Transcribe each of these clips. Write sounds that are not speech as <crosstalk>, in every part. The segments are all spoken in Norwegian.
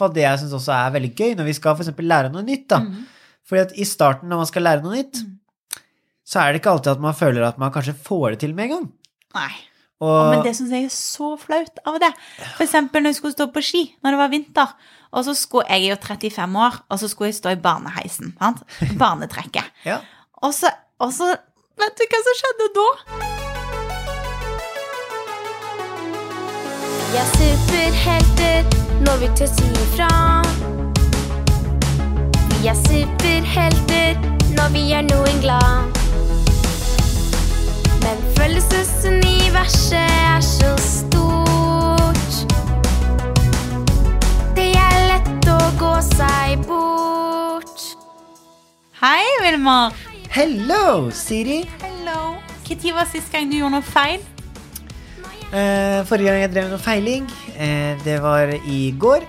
fall det jeg syns også er veldig gøy, når vi skal eksempel lære noe nytt, da. Mm. Fordi at i starten når man skal lære noe nytt, så er det ikke alltid at man føler at man kanskje får det til med en gang. Nei. Og Men det syns jeg er så flaut av det. For eksempel når jeg skulle stå på ski når det var vinter. Og så skulle jeg er jo 35 år, og så skulle jeg stå i barneheisen. Sant? Barnetrekket. <laughs> ja. Og så, og så Vet du hva som skjedde da? Vi er superhelter når vi tør si ifra. Vi er superhelter når vi gjør noen glad. Men følelsesuniverset er så stort. Det er lett å gå seg bort. Hei, Vilmar. Hello, Siri! Hello. Når var sist gang du gjorde noe feil? Eh, forrige gang jeg drev noe feiling, eh, det var i går.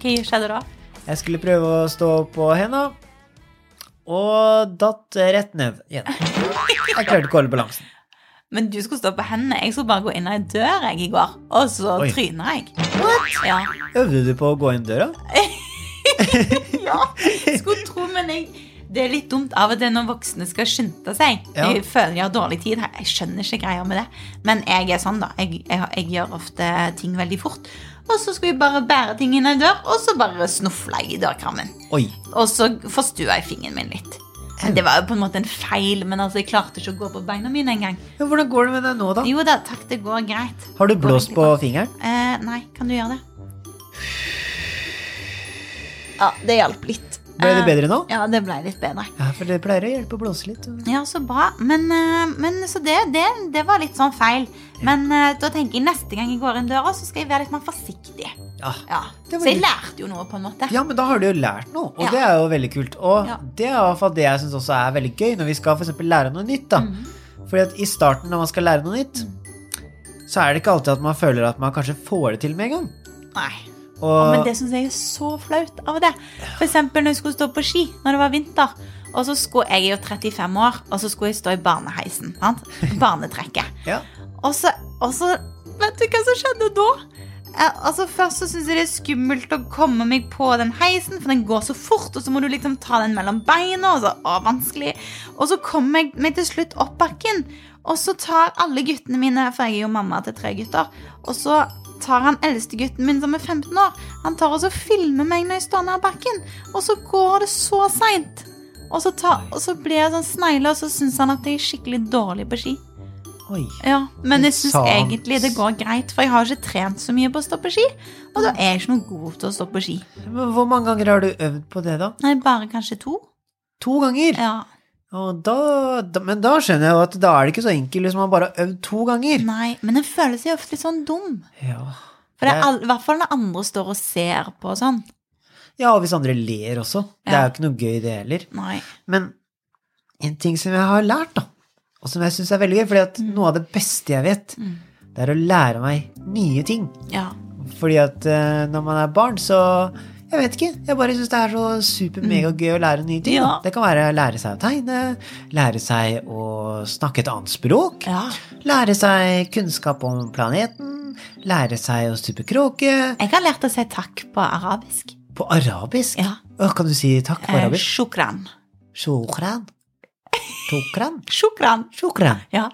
Hva skjedde da? Jeg skulle prøve å stå på henda, og datt rett ned igjen. Jeg klarte ikke å holde balansen. Men du skulle stå på hendene. Jeg skulle bare gå inn ei dør jeg i går, og så Oi. tryna jeg. Ja. Øvde du på å gå inn døra? <laughs> ja. Skulle tro, men jeg det er litt dumt av og til når voksne skal skynde seg. Ja. Jeg føler jeg har dårlig tid. Jeg skjønner ikke greia med det. Men jeg er sånn, da. Jeg, jeg, jeg gjør ofte ting veldig fort. Og så skulle jeg bare bære ting inn ei dør, og så bare snufla jeg i dørkarmen. Oi. Og så forstua jeg fingeren min litt. Det var jo på en måte en feil, men altså, jeg klarte ikke å gå på beina mine engang. Ja, hvordan går det med deg nå, da? Jo da, takk, det går greit. Har du blåst på fingeren? Eh, nei, kan du gjøre det? Ja, det hjalp litt. Ble det Eh, bedre nå? Ja, det ble litt bedre. Ja, for det pleier å hjelpe å blåse litt. Ja, så bra. Men, eh, men så det, det, det var litt sånn feil. Men eh, da tenker jeg neste gang jeg går inn døra, så skal jeg være litt mer forsiktig. Ja. Ja. Så jeg lærte jo noe, på en måte. Ja, men da har du jo lært noe, og Ja. det er jo veldig kult. Og Ja. det er i hvert fall det jeg syns også er veldig gøy, når vi skal eksempel lære noe nytt, da. Mhm. Fordi at i starten når man skal lære noe nytt, så er det ikke alltid at man føler at man kanskje får det til med en gang. Nei. Og Men det syns jeg er så flaut av det. F.eks. Når jeg skulle stå på ski når det var vinter. Og så skulle jeg er jo 35 år, og så skulle jeg stå i barneheisen. Sant? Barnetrekket. <laughs> ja. Og så, og så Vet du hva som skjedde da? Altså Først så syns jeg det er skummelt å komme meg på den heisen, for den går så fort, og så må du liksom ta den mellom beina, og så å, vanskelig. Og så kommer jeg meg til slutt opp bakken, og så tar alle guttene mine, for jeg er jo mamma til tre gutter, og så tar han eldste gutten min som er 15 år, han tar og så filmer meg når jeg står nær bakken, og så går det så seint. Og så, og så blir jeg sånn snegle, og så syns han at jeg er skikkelig dårlig på ski. Oi. Ja, men jeg syns egentlig det går greit, for jeg har ikke trent så mye på å stå på ski. Og da er jeg ikke noe god til å stå på ski. Men hvor mange ganger har du øvd på det, da? Nei, bare kanskje to. To ganger? Ja. Da, da, men da skjønner jeg jo at da er det ikke så enkelt hvis man bare har øvd to ganger. Nei, men en føler seg ofte litt sånn dum. Ja. For det er i hvert fall når andre står og ser på og sånn. ja, og hvis andre ler også. Det er jo ikke noe gøy, det heller. Nei. Men en ting som jeg har lært, da, og som jeg syns er veldig gøy, fordi at noe av det beste jeg vet, Mm. det er å lære meg nye ting. Ja. Fordi at eh, når man er barn, så Jeg vet ikke. Jeg bare syns det er så super-megagøy å lære nye ting. Mm. Ja. Det kan være lære seg å tegne, lære seg å snakke et annet språk, ja. lære seg kunnskap om planeten, lære seg å stupe kråke Jeg har lært å si takk på arabisk. På arabisk? Ja. Å, kan du si takk på Eh, arabisk? Shukran. Shukran. Shukran. <laughs> Shukran. Shukran. Ja.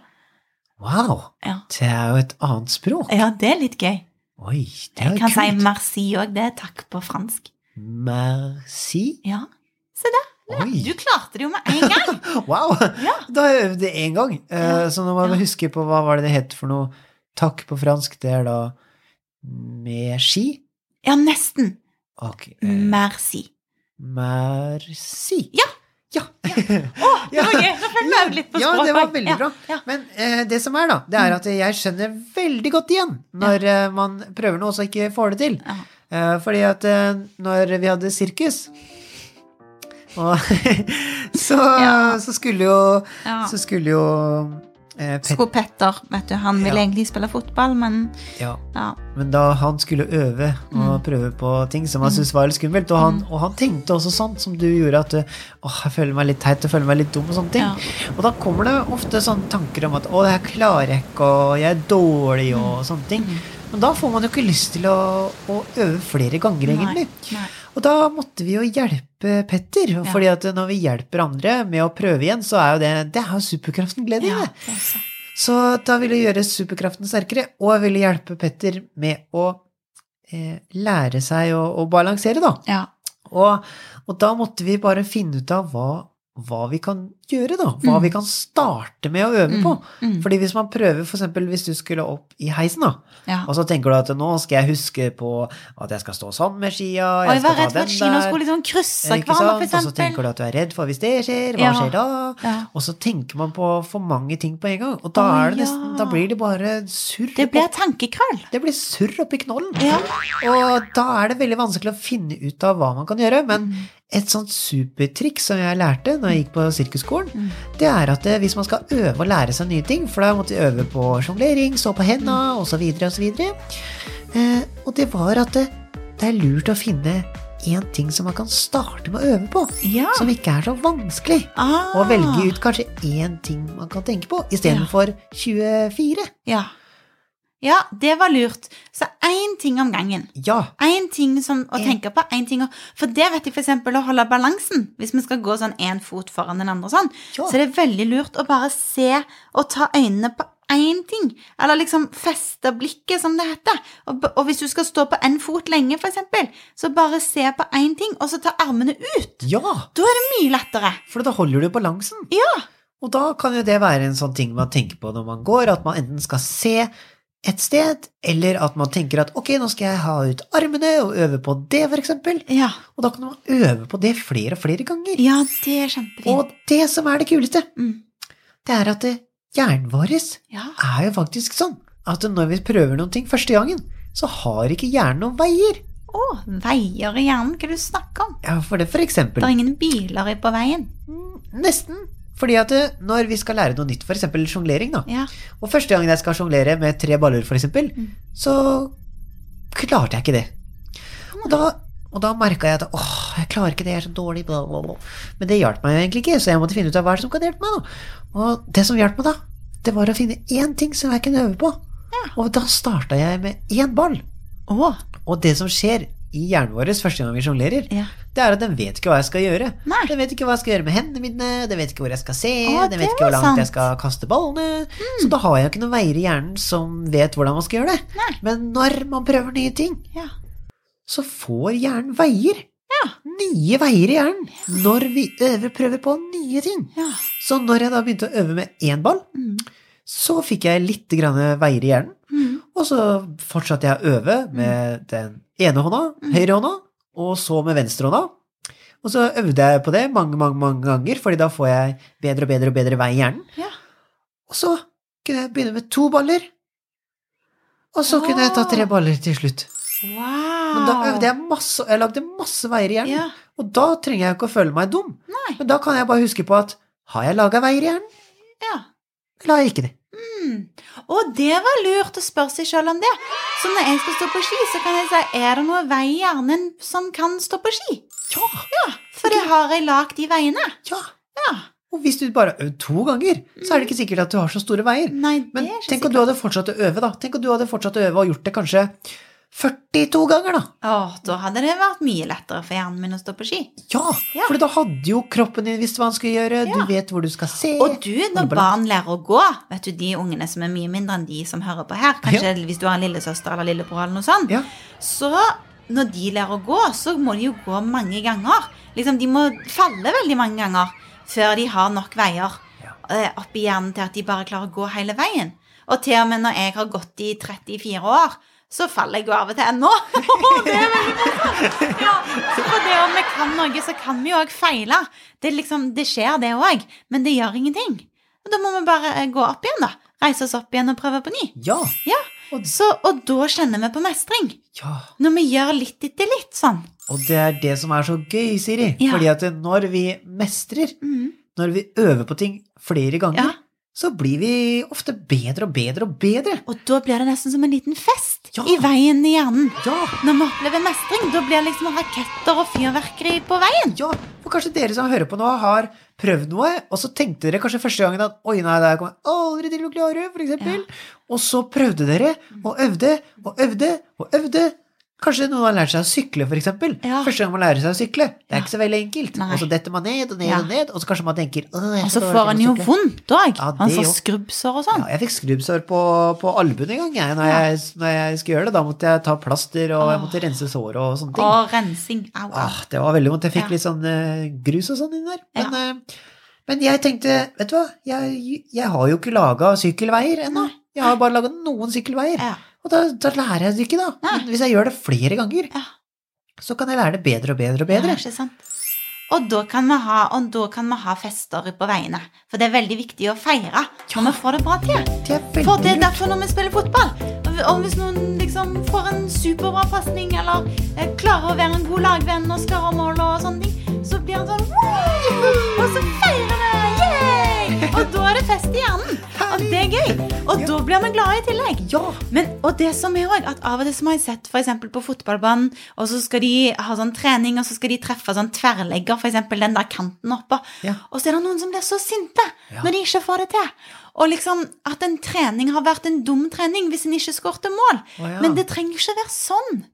Wow. Ja. Det er jo et annet språk. ja, det er litt gøy. Oi, det er kult. Jeg kan kan si merci òg. Det er takk på fransk. Merci. Ja. Se der. Ja, du klarte det jo med en gang. <laughs> Wow! Ja. Da øvde jeg én gang. Eh, Så nå må jeg Ja. huske på hva var det det het for noe. Takk på fransk, det er da merci. Ja, nesten. Ok. eh, Merci. merci. Ja. Ja. <laughs> Det var gøy. Nå følte jeg litt på ja, det var veldig bra. Ja. Men eh, det som er, da, det er at jeg skjønner veldig godt igjen når eh, man prøver noe og så ikke får det til. Eh, fordi at eh, når vi hadde sirkus og <laughs> så, Ja. så skulle jo Ja. Så skulle jo eh, Pet, Petter, vet du, han ville Ja. egentlig spille fotball, men ja, ja. Men da han skulle øve og Mm. prøve på ting som han syntes var litt skummelt, og han, og han tenkte også sånn som du gjorde, at åh, jeg føler meg litt teit og føler meg litt dum og sånne ting. Ja. Og da kommer det ofte sånne tanker om at å, det her klarer jeg ikke, og jeg er dårlig, og Mm. sånne ting. Men da får man jo ikke lyst til å, å øve flere ganger, egentlig. Nei. Og da måtte vi jo hjelpe Petter, Ja. fordi at når vi hjelper andre med å prøve igjen, så er jo det Det er jo superkraften glede i Ja, det. er så. Så da ville jeg gjøre superkraften sterkere, og jeg ville hjelpe Petter med å eh, lære seg å, å balansere, da. Ja. Og, og da måtte vi bare finne ut av hva, hva vi kan gjøre, da. Hva Mm. vi kan starte med å øve på. Mm. Fordi hvis man prøver, eksempel hvis du skulle opp i heisen, da, ja. og så tenker du at nå skal jeg huske på at jeg skal stå sånn med skia, Og jeg jeg skal ta den der. skulle liksom hverandre? Og så tenker du at du er redd for hvis det skjer, hva Ja. skjer da? Ja. Og så tenker man på for mange ting på en gang, og da, er det nesten, da blir det bare surr Det blir tankekrøll. det blir surr oppi knollen. Ja. Og da er det veldig vanskelig å finne ut av hva man kan gjøre. Men Mm. Et sånt supertriks som jeg lærte når jeg gikk på sirkusskolen, Mm. det er at eh, hvis man skal øve og lære seg nye ting, for da måtte jeg øve på sjonglering, stå på henda osv., osv., eh, og det var at det, det er lurt å finne én ting som man kan starte med å øve på, Ja. som ikke er så vanskelig. Ah. Og velge ut kanskje én ting man kan tenke på, istedenfor 24. Ja. Ja, det var lurt. Så én ting om gangen. Ja. Én ting som å tenke på. En ting å, for det vet jeg eksempel å holde balansen. Hvis vi skal gå sånn én fot foran den andre, sånn, Ja. så er veldig lurt å bare se og ta øynene på én ting. Eller liksom feste blikket, som det heter. Og, og hvis du skal stå på én fot lenge, eksempel, så bare se på én ting, og så ta armene ut. ja. Da er det mye lettere. For da holder du balansen. Ja. Og da kan jo det være en sånn ting man tenker på når man går, at man enten skal se et sted, eller at man tenker at ok, nå skal jeg ha ut armene og øve på det, eksempel. Ja, Og da kan man øve på det flere og flere ganger. ja det er kjempefint. Og det som er det kuleste, Mm. det er at hjernen vår Ja. er jo faktisk sånn at når vi prøver noen ting første gangen, så har ikke hjernen noen veier. Å, veier i hjernen, hva er det du snakker om? Ja, for det for eksempel. Det er ingen biler på veien. Mm, Nesten. Fordi at når vi skal lære noe nytt, eksempel sjonglering, da, Ja. Og første gangen jeg skal sjonglere med tre baller, eksempel, Mm. så klarte jeg ikke det. Og da, og da merka jeg at åh, jeg klarer ikke det, jeg er så dårlig, bla, bla, bla. Men det hjalp meg egentlig ikke, så jeg måtte finne ut av hva som kan hjelpe meg. da. Og det som hjalp meg da, det var å finne én ting som jeg kunne øve på. Og da starta jeg med én ball. Å, Og det som skjer i hjernen vår første gang vi sjonglerer, ja. det er at den vet ikke hva jeg skal gjøre. Nei. Den vet ikke hva jeg skal gjøre med hendene mine, den vet ikke hvor jeg skal se, Å, den vet ikke hvor langt sant. jeg skal kaste ballene. Så da har jeg ikke noen veier i hjernen som vet hvordan man skal gjøre det. Nei. Men når man prøver nye ting, Ja. så får hjernen veier. Nye veier i hjernen når vi øver, prøver på nye ting. ja. Så når jeg da begynte å øve med én ball, Mm. så fikk jeg litt grann veier i hjernen. Mm. Og så fortsatte jeg å øve med den ene hånda, Mm. høyre hånda, og så med venstre hånda. Og så øvde jeg på det mange, mange, mange ganger, fordi da får jeg bedre og bedre og bedre vei i hjernen. Ja. Og så kunne jeg begynne med to baller, og så kunne jeg ta tre baller til slutt. Wow. Men da øvde jeg masse, jeg lagde masse veier i hjernen, Ja. og da trenger jeg ikke å føle meg dum. Nei. Men da kan jeg bare huske på at har jeg laga veier i hjernen, Ja. eller har jeg ikke det? Mm. Og det var lurt å spørre seg sjøl om det. Så når jeg skal stå på ski, så kan jeg si er det noen vei i hjernen som kan stå på ski? Ja, For det har jeg lagd de veiene. ja. Ja. Og hvis du bare har øvd to ganger, så er det ikke sikkert at du har så store veier. Nei, det Men er ikke tenk om sikkert. du hadde fortsatt å øve, da. Tenk om du hadde fortsatt å øve og gjort det kanskje 42 ganger, da. Åh, da hadde det vært mye lettere for hjernen min å stå på ski. Ja, Ja. for da hadde jo kroppen din visst hva han skulle gjøre. Ja. Du vet hvor du skal se. Og du, når barn lærer å gå, vet du, de ungene som er mye mindre enn de som hører på her, kanskje hvis du har en lillesøster eller lillebror eller noe sånt, Ja. så når de lærer å gå, så må de jo gå mange ganger. Liksom, de må falle veldig mange ganger før de har nok veier eh, opp i hjernen til at de bare klarer å gå hele veien. Og til og med når jeg har gått i 34 år, så faller jeg jo av og til ennå. <laughs> det er veldig morsomt. Ja, for det om vi kan noe, så kan vi jo òg feile. Det, liksom, det skjer, det òg, men det gjør ingenting. Da må vi bare eh, gå opp igjen, da. Reise oss opp igjen og prøve på ny. Ja. Ja, så, Og da kjenner vi på mestring. ja. Når vi gjør litt etter litt sånn. Og det er det som er så gøy, Siri. Ja. Fordi at når vi mestrer, Mm. når vi øver på ting flere ganger. Så blir vi ofte bedre og bedre og bedre. Og da blir det nesten som en liten fest Ja. i veien i hjernen. Ja, Når vi opplever mestring, da blir det liksom raketter og fyrverkeri på veien. ja. For kanskje dere som hører på nå, har prøvd noe, og så tenkte dere kanskje første gangen at oi, nei, det kommer jeg aldri til å klare, for eksempel. Og så prøvde dere, og øvde, og øvde, og øvde. Kanskje noen har lært seg å sykle, eksempel. Ja. Første gang man lærer seg å sykle. Det er Ja. ikke så veldig enkelt. Nei. Og så detter man ned og ned Ja. og ned, og så kanskje man tenker «Åh, jeg er Og så får han jo vondt òg. Ja, han får skrubbsår og sånn. Ja, jeg fikk skrubbsår på, på albuen en gang, jeg, når, jeg, når jeg skulle gjøre det. Da måtte jeg ta plaster, og jeg måtte rense såret og sånne ting. Å, rensing. Au, au. Ah, det var veldig vondt. Jeg fikk litt sånn uh, grus og sånn inn der. Men, eh, men jeg tenkte, vet du hva, jeg, jeg har jo ikke laga sykkelveier ennå. Jeg har bare laga noen sykkelveier. Ja. Og da, da lærer jeg det ikke, da. Ja. Hvis jeg gjør det flere ganger, Ja. så kan jeg lære det bedre og bedre og bedre. Ja? Og da, kan vi ha, ha fester på veiene. For det er veldig viktig å feire når vi får det bra til. Det er For det er derfor når vi spiller fotball Og hvis noen liksom får en superbra pasning, eller eh, klarer å være en god lagvenn og skårer mål og sånne ting, så blir han sånn! Og så feirer vi! Og da er det fest i hjernen. Og det er gøy. Og da blir man glad i tillegg. Ja. Men, og det som er også, at Av og til så har jeg sett eksempel på fotballbanen, og så skal de ha sånn trening, og så skal de treffe sånn tverrlegger, eksempel den der kanten oppå. Ja. Og så er det noen som blir så sinte Ja. når de ikke får det til. Og liksom at en trening har vært en dum trening hvis en ikke skårte mål. Oh. Men det trenger ikke være sånn.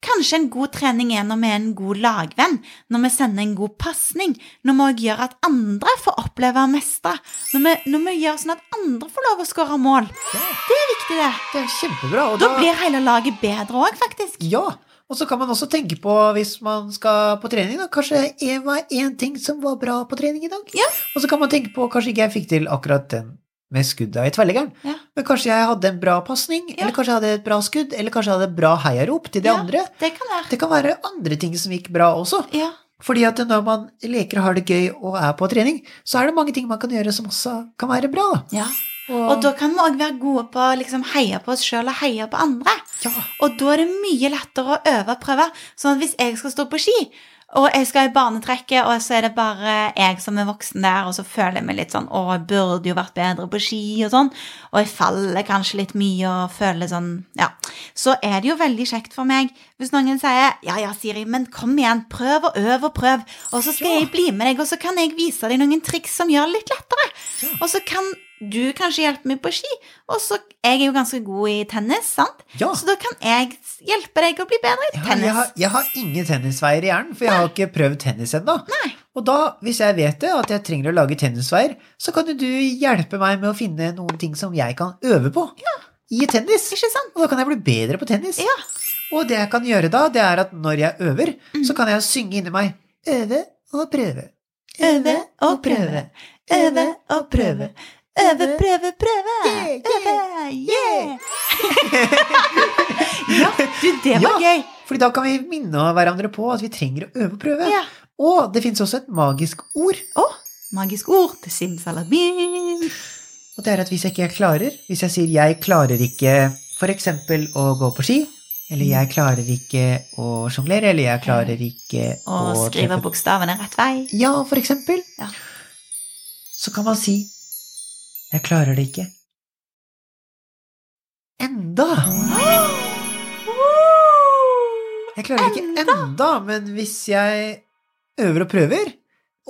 Kanskje en god trening er når vi er en god lagvenn, når vi sender en god pasning, når vi òg gjør at andre får oppleve å mestre, når vi, når vi gjør sånn at andre får lov å skåre mål. Ja. Det er viktig, det. Det er kjempebra. Og Da blir hele laget bedre òg, faktisk. Ja, og så kan man også tenke på hvis man skal på trening, da, kanskje det var én ting som var bra på trening i dag. Ja. Og så kan man tenke på kanskje ikke jeg fikk til akkurat den med skudda i tverrleggeren, Ja. Men kanskje jeg hadde en bra pasning, Ja. eller kanskje jeg hadde et bra skudd, eller kanskje jeg hadde et bra heiarop til de Ja. andre. Det kan være. Det kan være andre ting som gikk bra også. Ja. Fordi at når man leker og har det gøy og er på trening, så er det mange ting man kan gjøre som også kan være bra. da. ja. Og, Og da kan vi òg være gode på å liksom heie på oss sjøl og heie på andre. ja, Og da er det mye lettere å øve og prøve. Sånn at hvis jeg skal stå på ski, og jeg skal i barnetrekket, og så er det bare jeg som er voksen der, og så føler jeg meg litt sånn Å, jeg burde jo vært bedre på ski, og sånn. Og jeg faller kanskje litt mye og føler sånn Ja. Så er det jo veldig kjekt for meg hvis noen sier Ja, ja, Siri, men kom igjen, prøv og øv og prøv, og så skal jeg bli med deg, og så kan jeg vise deg noen triks som gjør det litt lettere. Og så kan du kanskje hjelpe meg på ski, og så Jeg er jo ganske god i tennis, sant? ja. Så da kan jeg hjelpe deg å bli bedre i Ja, tennis. jeg, har, jeg har ingen tennisveier i hjernen, for jeg har ikke prøvd tennis ennå. Og da, hvis jeg vet det, at jeg trenger å lage tennisveier, så kan jo du hjelpe meg med å finne noen ting som jeg kan øve på i tennis. Ikke sant? Og da kan jeg bli bedre på tennis. Ja. Og det jeg kan gjøre da, det er at når jeg øver, Mm. så kan jeg synge inni meg øve og prøve. Øve og prøve. Øve og prøve. Da kan vi minne hverandre på at vi trenger å øve og prøve. Ja. Og det fins også et magisk ord, Å, magisk ord til simsalabim. og det er at hvis jeg ikke klarer, hvis jeg sier jeg klarer ikke for eksempel å gå på ski, eller jeg klarer ikke å sjonglere, eller jeg klarer ikke å, å skrive treffe bokstavene rett vei. Ja, for eksempel. Ja. Så kan man si Jeg klarer det ikke. Enda. Jeg klarer det ikke enda, men hvis jeg øver og prøver,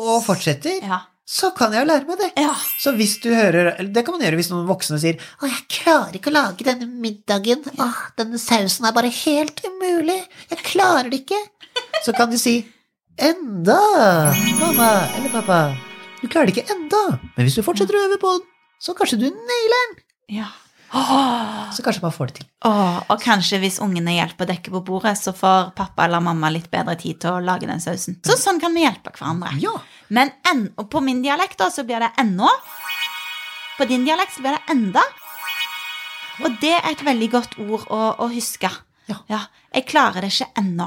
og fortsetter, Ja. så kan jeg jo lære meg det. ja. Så hvis du hører eller Det kan man gjøre hvis noen voksne sier 'Å, jeg klarer ikke å lage denne middagen. Åh, denne sausen er bare helt umulig. Jeg klarer det ikke.' Så kan du si 'Enda, mamma eller pappa. Du klarer det ikke enda, men hvis du fortsetter å øve på den, så kanskje du nailer den. ja. <gasps> Så kanskje man får det til. Åh, og kanskje hvis ungene hjelper å dekke på bordet, så får pappa eller mamma litt bedre tid til å lage den sausen. Så sånn kan vi hjelpe hverandre. Ja. Men en, og på min dialekt da, så blir det ennå. På din dialekt så blir det enda. Og det er et veldig godt ord å, å huske. Ja. jeg klarer det ikke ennå.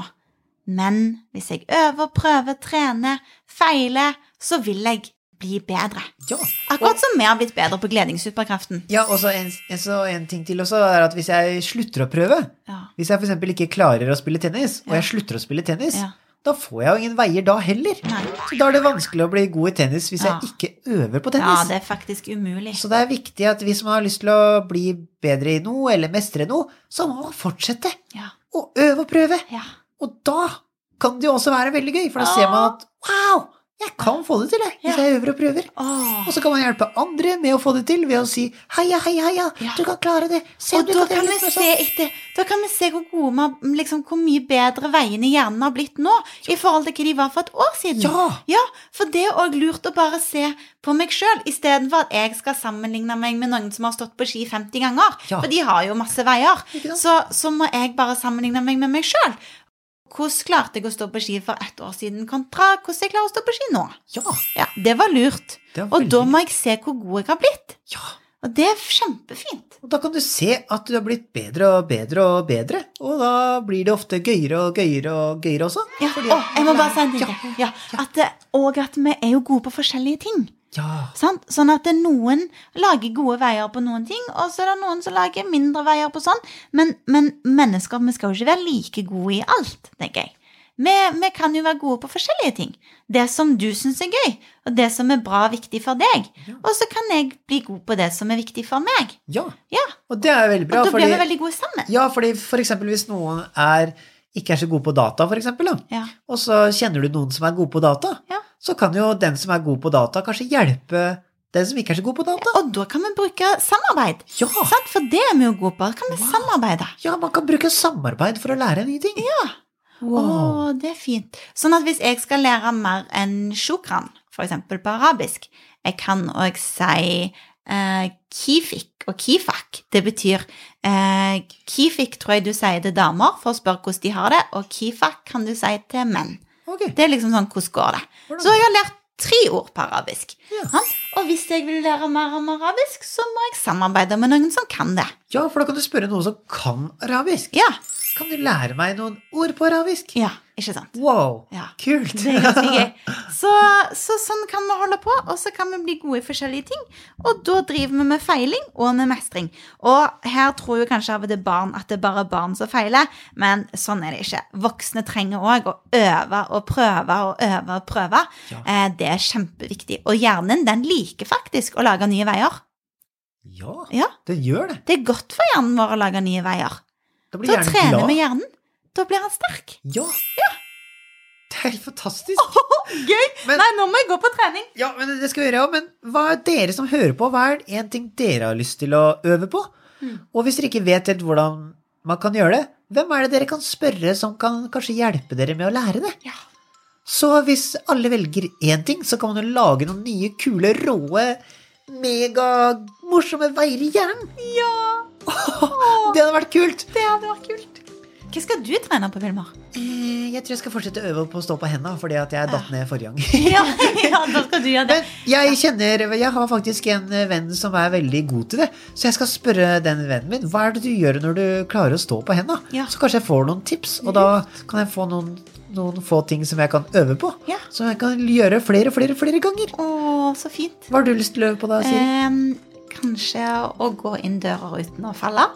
Men hvis jeg øver, prøver, trener, feiler, så vil jeg bli bedre. ja. Akkurat som vi har blitt bedre på gledingssuperkraften. Ja, og så en, en, så en ting til også er at hvis jeg slutter å prøve, Ja. hvis jeg f.eks. ikke klarer å spille tennis, og jeg slutter å spille tennis, da får jeg jo ingen veier da heller. Nei. Så da er det vanskelig å bli god i tennis hvis Ja. jeg ikke øver på tennis. ja, det er faktisk umulig. Så det er viktig at hvis man har lyst til å bli bedre i noe, eller mestre noe, så må man fortsette Ja. å øve og prøve. Ja. Og da kan det jo også være veldig gøy, for da ser man at wow, jeg kan få det til, jeg, hvis jeg øver og prøver. Og så kan man hjelpe andre med å få det til ved å si heia, heia, heia, du kan klare det. Se Og du da kan kan, se sånn. etter, da kan vi se hvor, gode, vi liksom, hvor mye bedre veiene i hjernen har blitt nå i forhold til hva de var for et år siden. Ja. Ja, for det er òg lurt å bare se på meg sjøl, istedenfor at jeg skal sammenligne meg med noen som har stått på ski 50 ganger. Ja. For de har jo masse veier. Så, så må jeg bare sammenligne meg med meg sjøl. Hvordan klarte jeg å stå på ski for ett år siden kontra hvordan jeg klarer å stå på ski nå? Ja, Ja, Det var lurt. det var Og da må jeg se hvor god jeg har blitt. Ja, Og det er kjempefint. og da kan du se at du har blitt bedre og bedre og bedre, og da blir det ofte gøyere og gøyere og gøyere også. Ja, å, jeg må bare si en ting Ja. til. Ja, at og at vi er jo gode på forskjellige ting. Ja? Sånn at noen lager gode veier på noen ting, og så er det noen som lager mindre veier på sånn. Men, men mennesker vi skal jo ikke være like gode i alt, tenker jeg. Vi, vi kan jo være gode på forskjellige ting. Det som du syns er gøy, og det som er bra og viktig for deg. Ja. Og så kan jeg bli god på det som er viktig for meg. ja. Ja, Og det er veldig bra, Og da fordi blir vi veldig gode sammen. Ja, fordi for eksempel hvis noen er, ikke er så god på data, for eksempel, da, Ja. og så kjenner du noen som er god på data, Ja. Så kan jo den som er god på data, kanskje hjelpe den som ikke er så god på data. Og da kan vi bruke samarbeid. Ja, Sant? For det er vi jo gode på. Da kan vi Wow. samarbeide. ja man kan bruke samarbeid for å lære nye ting. Ja. Wow. Å, det er fint. Sånn at hvis jeg skal lære mer enn shukran, eksempel på arabisk, jeg kan òg si eh, kifik og kifak. Det betyr eh, Kifik tror jeg du sier til damer for å spørre hvordan de har det, og kifak kan du si til menn. Ok, Det er liksom sånn hvordan går det. Hvordan? Så jeg har lært tre ord på arabisk. Ja. Og hvis jeg vil lære mer om arabisk, så må jeg samarbeide med noen som kan det. Ja, for da kan du spørre noen som kan arabisk. Ja, Kan du lære meg noen ord på arabisk? ja ikke sant? Wow, Ja. kult. Det er ganske gøy. Så, så sånn kan vi holde på, og så kan vi bli gode i forskjellige ting. Og da driver vi med feiling og med mestring. Og her tror jo kanskje av og til barn at det er bare barn som feiler, men sånn er det ikke. Voksne trenger òg å øve og prøve og øve og prøve. Ja. Eh, Det er kjempeviktig. Og hjernen den liker faktisk å lage nye veier. Ja, Ja, den gjør det. Det er godt for hjernen vår å lage nye veier. Da blir Da hjernen trener glad. vi hjernen. Da blir han sterk. Ja. Det er helt fantastisk. Gøy! Men- Nei, nå må jeg gå på trening. Ja, men det skal vi gjøre, ja. Men hva er dere som hører på? Hva er en ting dere har lyst til å øve på? Mm. Og hvis dere ikke vet helt hvordan man kan gjøre det, hvem er det dere kan spørre som kan kanskje hjelpe dere med å lære det? Ja. Så hvis alle velger én ting, så kan man jo lage noen nye, kule, råe, megamorsomme veier i hjernen. Ja! Det hadde vært kult. Det hadde vært kult. Hva skal du trene på, Vilmar? Eh, Jeg tror jeg skal fortsette å øve på å stå på hendene, fordi at jeg datt ned forrige gang. <laughs> Ja, ja, da skal du gjøre det. Men jeg kjenner Jeg har faktisk en venn som er veldig god til det. Så jeg skal spørre den vennen min hva er det du gjør når du klarer å stå på henda. Ja. Så kanskje jeg får noen tips, og da kan jeg få noen, noen få ting som jeg kan øve på. Ja. Som jeg kan gjøre flere, flere, flere ganger. Å, så fint. Hva har du lyst til å øve på da, Siri? Em, kanskje å gå inn dører uten å falle.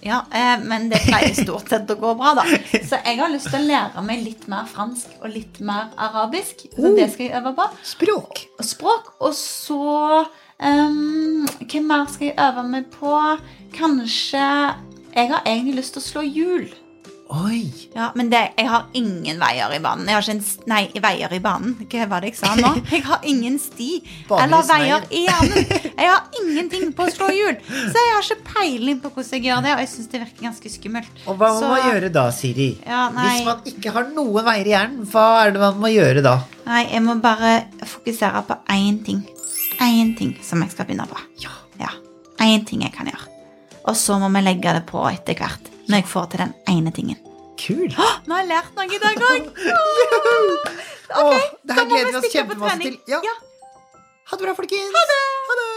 Ja, eh, men det pleier stort sett å gå bra, da. Så jeg har lyst til å lære meg litt mer fransk og litt mer arabisk. Så Oh. det skal jeg øve på. Språk. Språk. Og så um, Hva mer skal jeg øve meg på? Kanskje Jeg har egentlig lyst til å slå hjul. Oi. Ja, Men det, jeg har ingen veier i banen. Jeg har ikke en, nei, veier i banen. Hva var det jeg sa nå? <laughs> Jeg har ingen sti eller veier i hjernen. Jeg har ingenting på å slå hjul. Så jeg har ikke peiling på hvordan jeg gjør det, og jeg syns det virker ganske skummelt. Og hva må Så- man gjøre da, Siri? Ja. Hvis man ikke har noen veier i hjernen, hva er det man må gjøre da? Nei, jeg må bare fokusere på én ting. Én ting som jeg skal begynne på. Ja. Ja, ting jeg kan gjøre. Og så må vi legge det på etter hvert. Når jeg får til den ene tingen. Kul. Nå har jeg lært noe i dag òg! Åh, det da her må vi gleder vi oss stikke på kjempemasse trening. til. Ja. Ja. Ha det bra, folkens. Ha det. Ha det.